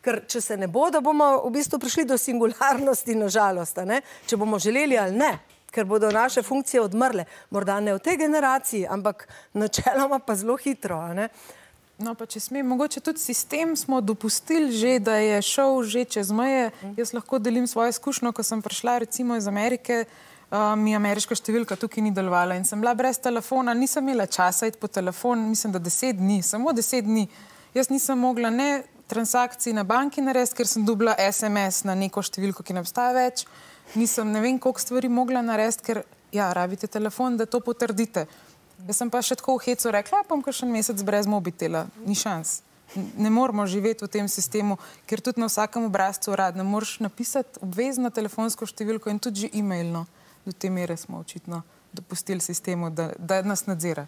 Ker če se ne bo, da bomo v bistvu prišli do singularnosti, nažalost, če bomo želeli ali ne. Ker bodo naše funkcije odmrle, morda ne v tej generaciji, ampak načeloma pa zelo hitro. Uh, No, pa če smem, mogoče tudi sistem smo dopustili že, da je šel že čez meje. Jaz lahko delim svojo izkušnjo, ko sem prišla recimo iz Amerike, uh, mi ameriška številka tukaj ni delovala in sem bila brez telefona, nisem imela časa iti po telefon, mislim, da deset dni, samo deset dni. Jaz nisem mogla ne transakcij na banki narediti, ker sem dobila SMS na neko številko, ki ne obstaja več. Nisem ne vem, koliko stvari mogla narediti, ker ja, rabite telefon, da to potrdite. Jaz sem pa še tako v hecu rekla, pa bom kar še en mesec brez mobitela, ni šans. Ne moramo živeti v tem sistemu, ker tudi na vsakem obrazcu rad ne moreš napisati obvezno telefonsko številko in tudi že e-mailno. Do te mere smo očitno dopustili sistemu, da, da nas nadzira.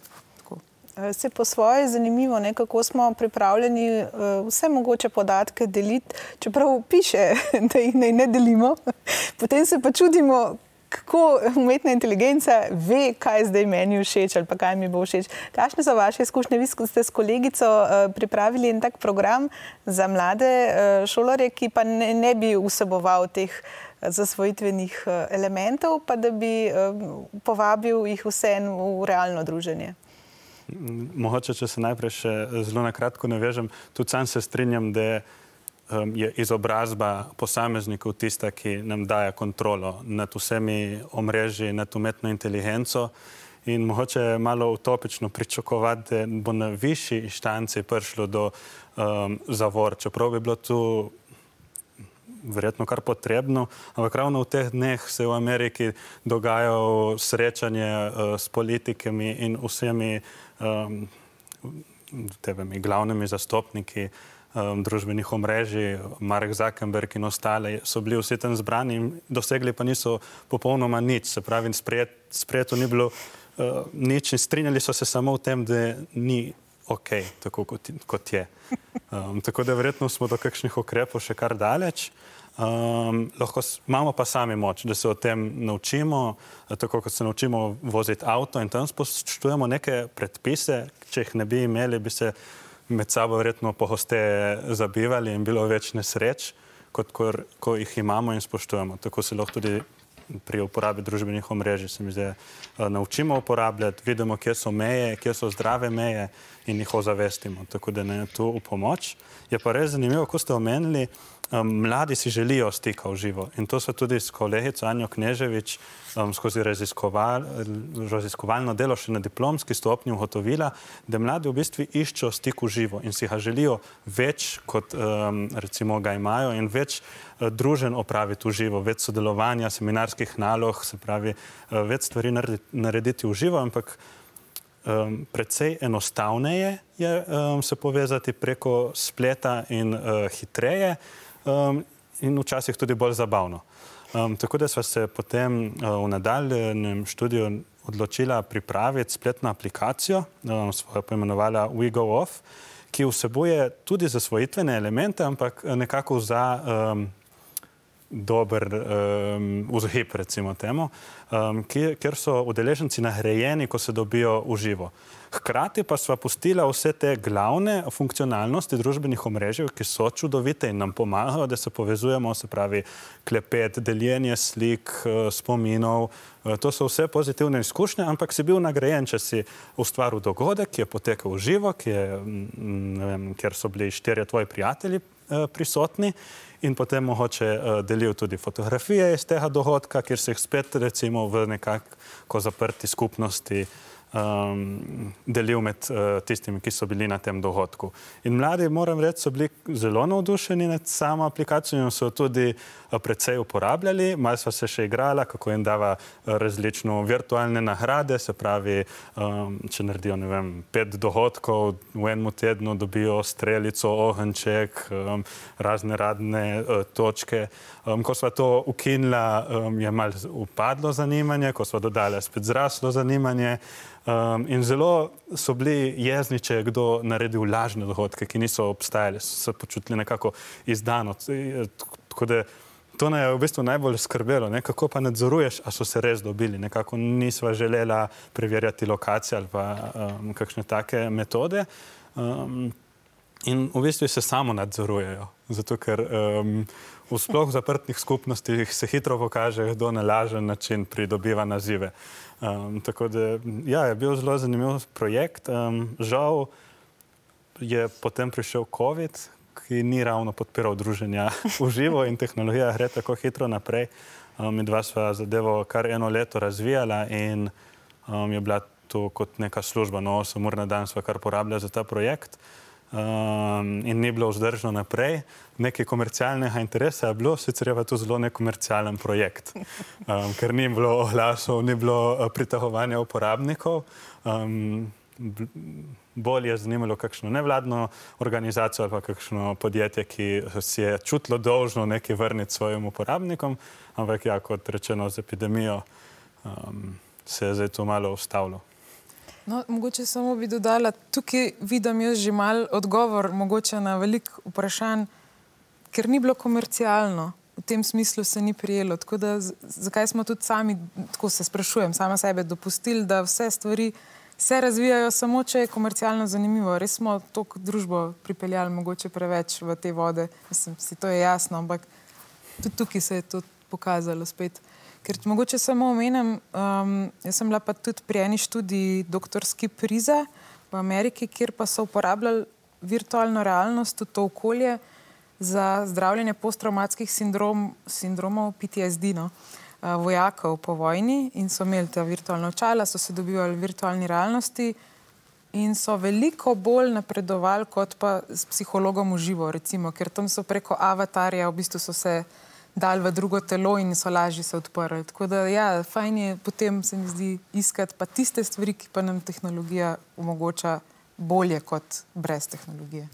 Se po svoje je zanimivo, ne, kako smo pripravljeni uh, vse mogoče podatke deliti, čeprav piše, da jih ne, ne delimo. Potem se pa čudimo, kako umetna inteligenca ve, kaj zdaj meni všeč ali kaj mi bo všeč. Kakšne so vaše izkušnje? Vi ste s kolegico uh, pripravili en tak program za mlade uh, šolarje, ki pa ne, ne bi vseboval teh eh, zasvojitvenih uh, elementov, pa da bi uh, povabil jih vse v realno druženje. Mogoče, če se najprej še zelo na kratko navežem, tudi sam se strinjam, da je je izobrazba posameznikov tista, ki nam daje kontrolo nad vsemi omrežji, nad umetno inteligenco. In mogoče je malo utopično pričakovati, da bo na višji inštanci prišlo do um, zavor, čeprav bi bilo tu verjetno kar potrebno. Ampak ravno v teh dneh se v Ameriki dogajajo srečanje uh, s politikami in vsemi um, temi glavnimi zastopniki um, družbenih omrežij, Marek Zuckerberg in ostale, so bili vsi tam zbrani in dosegli pa niso popolnoma nič. Se pravi, sprejet, sprejeto ni bilo uh, nič in strinjali so se samo v tem, da ni ok, tako kot, kot je. Um, tako da verjetno smo do kakšnih ukrepov še kar daleč. Um, lahko imamo pa sami moč, da se o tem naučimo, tako kot se naučimo voziti avto in tam spoštujemo neke predpise, če jih ne bi imeli, bi se med sabo verjetno pohosteje zabivali in bilo več nesreč, kot ko, ko jih imamo in spoštujemo. Tako se lahko tudi pri uporabi družbenih omrežij se mi zdaj uh, naučimo uporabljati, vidimo, kje so meje, kje so zdrave meje in jih ozavestimo. Tako da ne tu v pomoč. Je pa res zanimivo, ko ste omenili, um, mladi si želijo stika v živo in to so tudi s kolegico Anjo Kneževič um, skozi raziskoval, raziskovalno delo še na diplomski stopnji ugotovila, da mladi v bistvu iščejo stik v živo in si ga želijo več, kot um, recimo ga imajo in več uh, družen opraviti v živo, več sodelovanja, seminarskih nalog, se pravi, uh, več stvari narediti, narediti v živo, ampak um, precej enostavneje je um, se povezati preko spleta in uh, hitreje um, in včasih tudi bolj zabavno. Um, tako da smo se potem uh, v nadaljem študiju odločila pripraviti spletno aplikacijo, um, svojo poimenovala WeGoOff, ki vsebuje tudi zasvojitvene elemente, ampak nekako za um, dober um, vzhip, recimo temu, um, kjer so udeleženci nagrajeni, ko se dobijo v živo. Hkrati pa sva pustila vse te glavne funkcionalnosti družbenih omrežij, ki so čudovite in nam pomagajo, da se povezujemo, se pravi klepet, deljenje slik, eh, spominov. Eh, to so vse pozitivne izkušnje, ampak si bil nagrajen, če si ustvaril dogodek, ki je potekal v živo, mm, kjer so bili štirje tvoji prijatelji eh, prisotni in potem mogoče delil tudi fotografije iz tega dogodka, kjer se jih spet recimo v nekako zaprti skupnosti uh, um, delil med uh, tistimi, ki so bili na tem dogodku. In mladi, moram reči, so bili zelo navdušeni nad samo aplikacijo in so tudi uh, precej uporabljali. Malo so se še igrala, kako jim dava uh, različno virtualne nagrade, se pravi, um, če naredijo vem, pet dogodkov v enem tednu, dobijo strelico, ohenček, um, razne radne uh, točke. Um, ko smo to ukinila, um, je malo upadlo zanimanje, ko smo dodali spet zraslo zanimanje. Um, in zelo so bili jezni, če je kdo naredil lažne dogodke, ki niso obstajali, so se počutili nekako izdano. Tako da to naj je v bistvu najbolj skrbelo, ne? kako pa nadzoruješ, a so se res dobili. Nekako nisva želela preverjati lokacije ali pa um, kakšne take metode. Um, in v bistvu se samo nadzorujejo. Zato, ker um, v sploh zaprtih skupnostih se hitro pokaže, kdo na lažen način pridobiva nazive. Um, tako da ja, je bil zelo zanimiv projekt. Um, žal je potem prišel COVID, ki ni ravno podpiral druženja v živo in tehnologija gre tako hitro naprej. Um, in dva sva zadevo kar eno leto razvijala in um, je bila to kot neka služba, no 8 ur na dan sva kar porabljala za ta projekt um, in ni bilo vzdržno naprej. Nekaj komercialnega interesa je bilo, sicer je pa to zelo nekomercialen projekt, um, ker ni bilo oglasov, ni bilo uh, pritahovanja uporabnikov. Um, bolje je zanimalo kakšno nevladno organizacijo ali pa kakšno podjetje, ki si je čutilo dolžno nekaj vrniti svojim uporabnikom, ampak ja, kot rečeno z epidemijo, um, se je zdaj to malo ustavilo. No, mogoče samo bi dodala, tukaj vidim jaz že mal odgovor mogoče na velik vprašanj, ker ni bilo komercialno. V tem smislu se ni prijelo. Tako da, zakaj smo tudi sami, tako se sprašujem, sama sebe dopustili, da vse stvari se razvijajo samo, če je komercialno zanimivo. Res smo to družbo pripeljali mogoče preveč v te vode. Mislim, si to je jasno, ampak tudi tukaj se je to pokazalo spet. Ker mogoče samo omenim, um, jaz sem bila pa tudi pri eni študiji doktorski prize v Ameriki, kjer pa so uporabljali virtualno realnost v to okolje za zdravljenje posttraumatskih sindrom, sindromov PTSD no, uh, vojakov po vojni in so imeli ta virtualna očala, so se dobivali virtualni realnosti in so veliko bolj napredovali kot pa s psihologom v živo, recimo, ker tam so preko avatarja v bistvu so se dal v drugo telo in so lažje se odprli. Tako da, ja, fajn je potem se mi zdi iskati pa tiste stvari, ki pa nam tehnologija omogoča bolje kot brez tehnologije.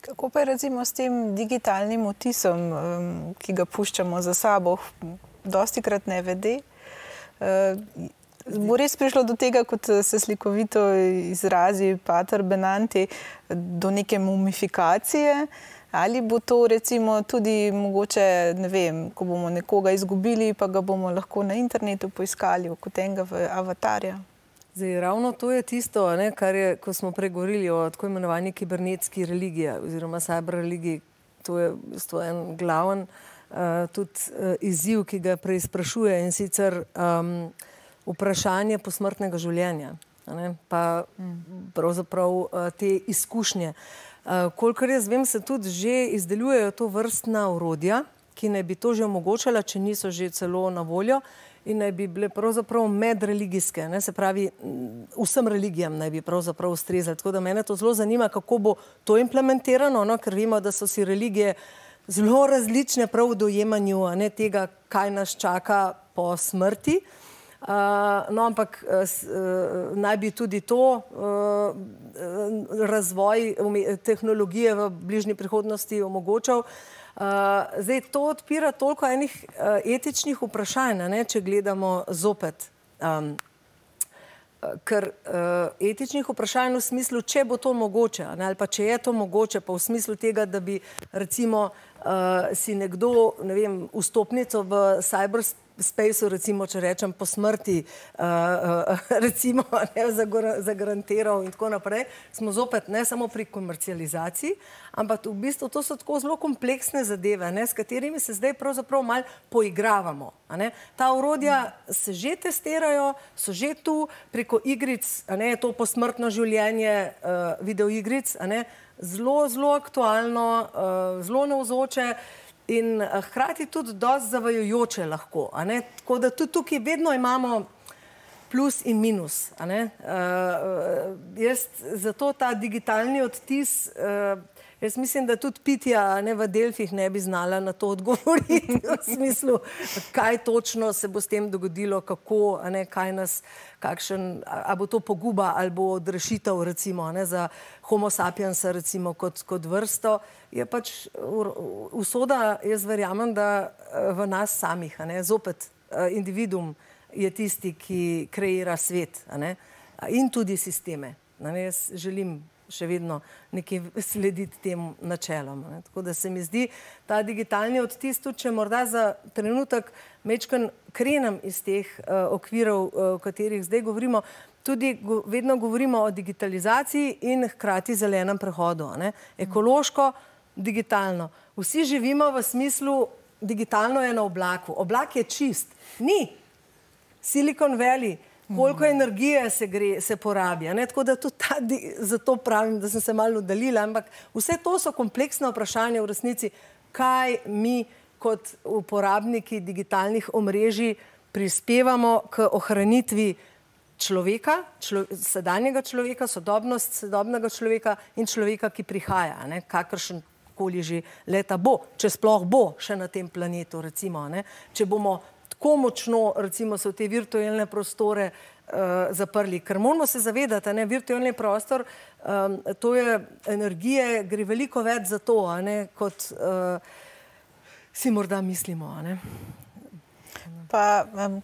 Kako pa je recimo s tem digitalnim otisom, um, ki ga puščamo za sabo, dosti krat ne vede? Uh, bo res prišlo do tega, kot se slikovito izrazi Pater Benanti, do neke mumifikacije? Ali bo to recimo tudi mogoče, ne vem, ko bomo nekoga izgubili, pa ga bomo lahko na internetu poiskali kot enega avatarja? Zdaj, ravno to je tisto, ne, kar je, ko smo pregovorili o tako imenovani kibernetski religiji oziroma cyber religiji. To je to en glaven uh, tudi uh, izziv, ki ga preizprašuje in sicer um, vprašanje posmrtnega življenja, ne, pa pravzaprav uh, te izkušnje. Uh, kolikor jaz vem, se tudi že izdelujejo to vrstna urodja, ki naj bi to že omogočala, če niso že celo na voljo in naj bi bile pravzaprav medreligijske, ne, se pravi, vsem religijam naj bi pravzaprav ustrezali. Tako da mene to zelo zanima, kako bo to implementirano, no, ker vemo, da so si religije zelo različne prav v dojemanju ne, tega, kaj nas čaka po smrti. Uh, no, ampak uh, naj bi tudi to razvoj tehnologije v bližnji prihodnosti omogočal. Zdaj, to odpira toliko enih etičnih vprašanj, ne, če gledamo zopet. Um, ker uh, etičnih vprašanj v smislu, če bo to mogoče, ne, ali pa če je to mogoče, pa v smislu tega, da bi recimo uh, si nekdo, ne vem, vstopnico v cyberspace spaceu, recimo, če rečem po smrti, uh, uh, recimo, ne, zagarantiral in tako naprej, smo zopet ne samo pri komercializaciji, ampak v bistvu to so tako zelo kompleksne zadeve, ne, s katerimi se zdaj pravzaprav mal poigravamo. Ta urodja se že testirajo, so že tu preko igric, ne, to posmrtno življenje uh, videoigric, zelo, zelo aktualno, uh, zelo navzoče in eh, hkrati tudi dosti zavajojoče lahko. Tako da tudi tukaj vedno imamo plus in minus. Uh, jaz zato ta digitalni odtis. Uh, Jaz mislim, da tudi Pitja ne, v Delfih ne bi znala na to odgovoriti, v smislu, kaj točno se bo s tem dogodilo, kako, ne, kaj nas, kakšen, a bo to poguba ali bo odrešitev, recimo, ne, za Homo sapiensa, recimo, kot, kot vrsto. Je pač usoda, jaz verjamem, da v nas samih, ne, zopet individuum je tisti, ki kreira svet ne, in tudi sisteme. Ne, jaz želim še vedno nekaj slediti tem načelom. Ne. Tako da se mi zdi ta digitalni odtis, tudi če morda za trenutek mečkan krenem iz teh uh, okvirov, uh, o katerih zdaj govorimo, tudi go, vedno govorimo o digitalizaciji in hkrati zelenem prehodu. Ne. Ekološko, digitalno. Vsi živimo v smislu, digitalno je na oblaku. Oblak je čist. Ni. Silicon Valley koliko energije se, gre, se porabi. Tako da tudi ta, zato pravim, da sem se malo oddaljila. Ampak vse to so kompleksne vprašanja v resnici, kaj mi kot uporabniki digitalnih omrežij prispevamo k ohranitvi človeka, člo, sedanjega človeka, sodobnost sodobnega človeka in človeka, ki prihaja, ne, kakršen koli že leta bo, če sploh bo še na tem planetu, recimo, ne, če bomo tako močno, recimo, v te virtualne prostore uh, zaprli. Ker moramo se zavedati, da je virtualni prostor, um, to je energije, gre veliko več za to, ne, kot uh, si morda mislimo. Pa, um,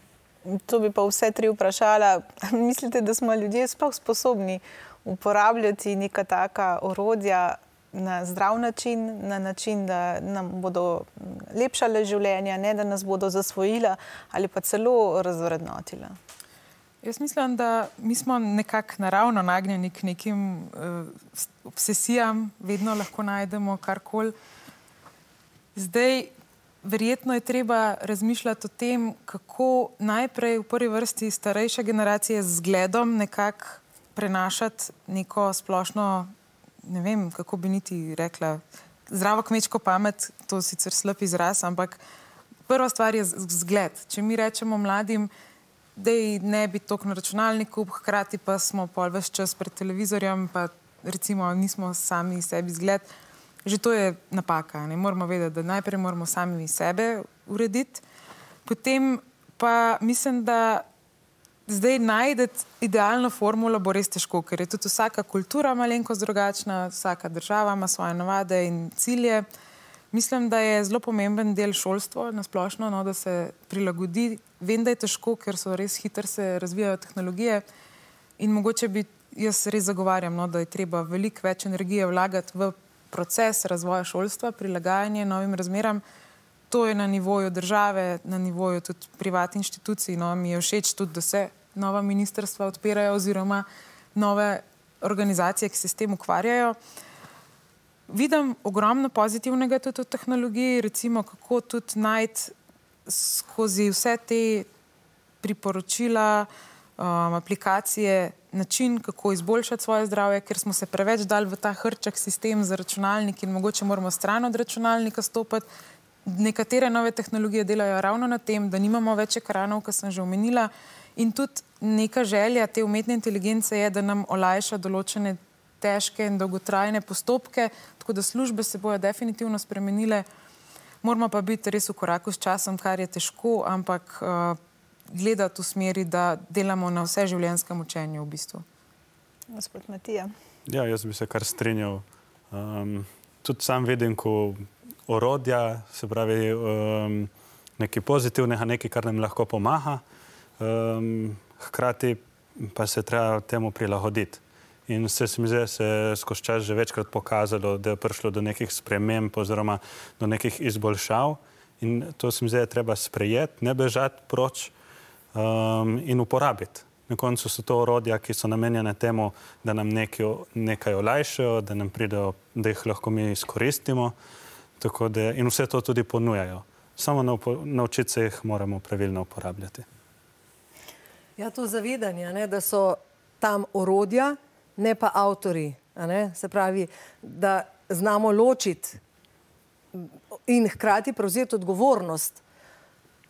to bi pa vse tri vprašala. Mislite, da smo ljudje sploh sposobni uporabljati neka taka orodja? Na zdrav način, na način, da nam bodo lepšale življenja, ne da nas bodo zasvojila ali pa celo razvrednotila. Jaz mislim, da mi smo nekako naravno nagnjeni k nekim uh, obsesijam, vedno lahko najdemo karkoli. Zdaj, verjetno je treba razmišljati o tem, kako najprej v prvi vrsti starejše generacije z zgledom nekako prenašati neko splošno ne vem, kako bi niti rekla, zdravo kmečko pamet, to je sicer slab izraz, ampak prva stvar je zgled. Če mi rečemo mladim, da ne bi tok na računalniku, hkrati pa smo pol več čas pred televizorjem, pa recimo nismo sami sebi zgled, že to je napaka. Ne moramo vedeti, da najprej moramo sami sebe urediti, potem pa mislim, da zdaj najdete idealno formulo, bo res težko, ker je tudi vsaka kultura malenkost drugačna, vsaka država ima svoje navade in cilje. Mislim, da je zelo pomemben del šolstva na splošno, no, da se prilagodi. Vem, da je težko, ker so res hitro se razvijajo tehnologije in mogoče bi jaz res zagovarjam, no, da je treba veliko več energije vlagati v proces razvoja šolstva, prilagajanje novim razmeram. To je na nivoju države, na nivoju tudi privatnih inštitucij. No, mi je všeč tudi, da se nova ministrstva odpirajo oziroma nove organizacije, ki se s tem ukvarjajo. Vidim ogromno pozitivnega tudi v tehnologiji, recimo kako tudi najti skozi vse te priporočila, um, aplikacije, način, kako izboljšati svoje zdravje, ker smo se preveč dali v ta hrček sistem za računalnik in mogoče moramo stran od računalnika stopiti. Nekatere nove tehnologije delajo ravno na tem, da nimamo več ekranov, kot sem že omenila. In tudi neka želja te umetne inteligence je, da nam olajša določene težke in dolgotrajne postopke, tako da službe se bojo definitivno spremenile. Moramo pa biti res v koraku s časom, kar je težko, ampak uh, gledati v smeri, da delamo na vse življenjskem učenju v bistvu. Gospod Matija. Ja, jaz bi se kar strinjal. Um, tudi sam vidim, ko orodja, se pravi, um, nekaj pozitivnega, nekaj, kar nam lahko pomaga, um, hkrati pa se treba temu prilagoditi. In se mi zdi, se je skozi čas že večkrat pokazalo, da je prišlo do nekih sprememb oziroma do nekih izboljšav. In to se mi zdi, da je treba sprejeti, ne bežati proč um, in uporabiti. Na koncu so to orodja, ki so namenjene temu, da nam nekaj, nekaj olajšajo, da, nam pridejo, da jih lahko mi izkoristimo. Da, in vse to tudi ponujajo. Samo naučiti se jih moramo pravilno uporabljati. Ja, to zavedanje, ne, da so tam orodja, ne pa avtori. Se pravi, da znamo ločiti in hkrati prevzeti odgovornost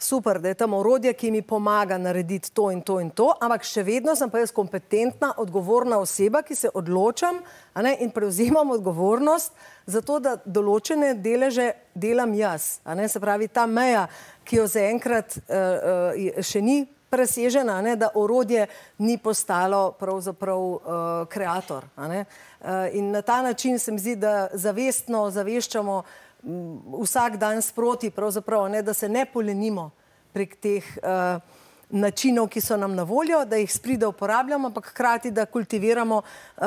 super, da je tam orodje, ki mi pomaga narediti to in to in to, ampak še vedno sem pa jaz kompetentna, odgovorna oseba, ki se odločam ne, in prevzemam odgovornost za to, da določene deleže delam jaz. Se pravi, ta meja, ki jo zaenkrat uh, uh, še ni presežena, ne, da orodje ni postalo pravzaprav uh, kreator. Uh, in na ta način se mi zdi, da zavestno zaveščamo, vsak dan sproti, ne, da se ne polenimo prek teh uh, načinov, ki so nam na voljo, da jih spride uporabljamo, ampak hkrati, da kultiviramo uh,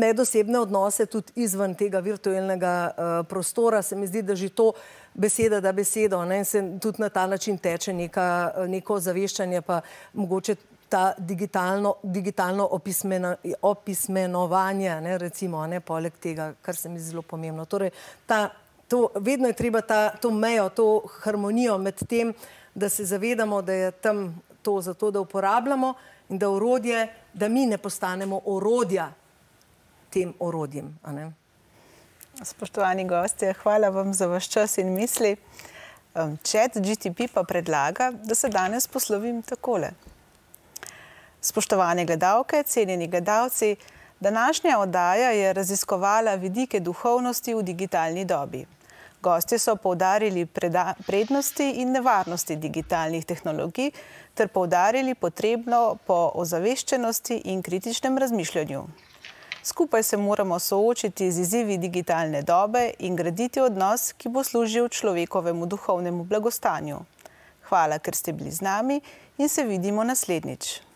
medosebne odnose tudi izven tega virtualnega uh, prostora. Se mi zdi, da že to beseda, da besedo, ne, se tudi na ta način teče neka, neko zaveščanje, pa mogoče ta digitalno, digitalno opismeno, opismenovanje, ne, recimo, ne, poleg tega, kar se mi zdi zelo pomembno. Torej, ta to, vedno je treba ta, to mejo, to harmonijo med tem, da se zavedamo, da je tam to zato, da uporabljamo in da orodje, da mi ne postanemo orodja tem orodjem. Spoštovani gostje, hvala vam za vaš čas in misli. Chat GTP pa predlaga, da se danes poslovim takole. Spoštovane gledalke, cenjeni gledalci, današnja oddaja je raziskovala vidike duhovnosti v digitalni dobi. Gosti so poudarili prednosti in nevarnosti digitalnih tehnologij ter poudarili potrebno po ozaveščenosti in kritičnem razmišljanju. Skupaj se moramo soočiti z izzivi digitalne dobe in graditi odnos, ki bo služil človekovemu duhovnemu blagostanju. Hvala, ker ste bili z nami in se vidimo naslednjič.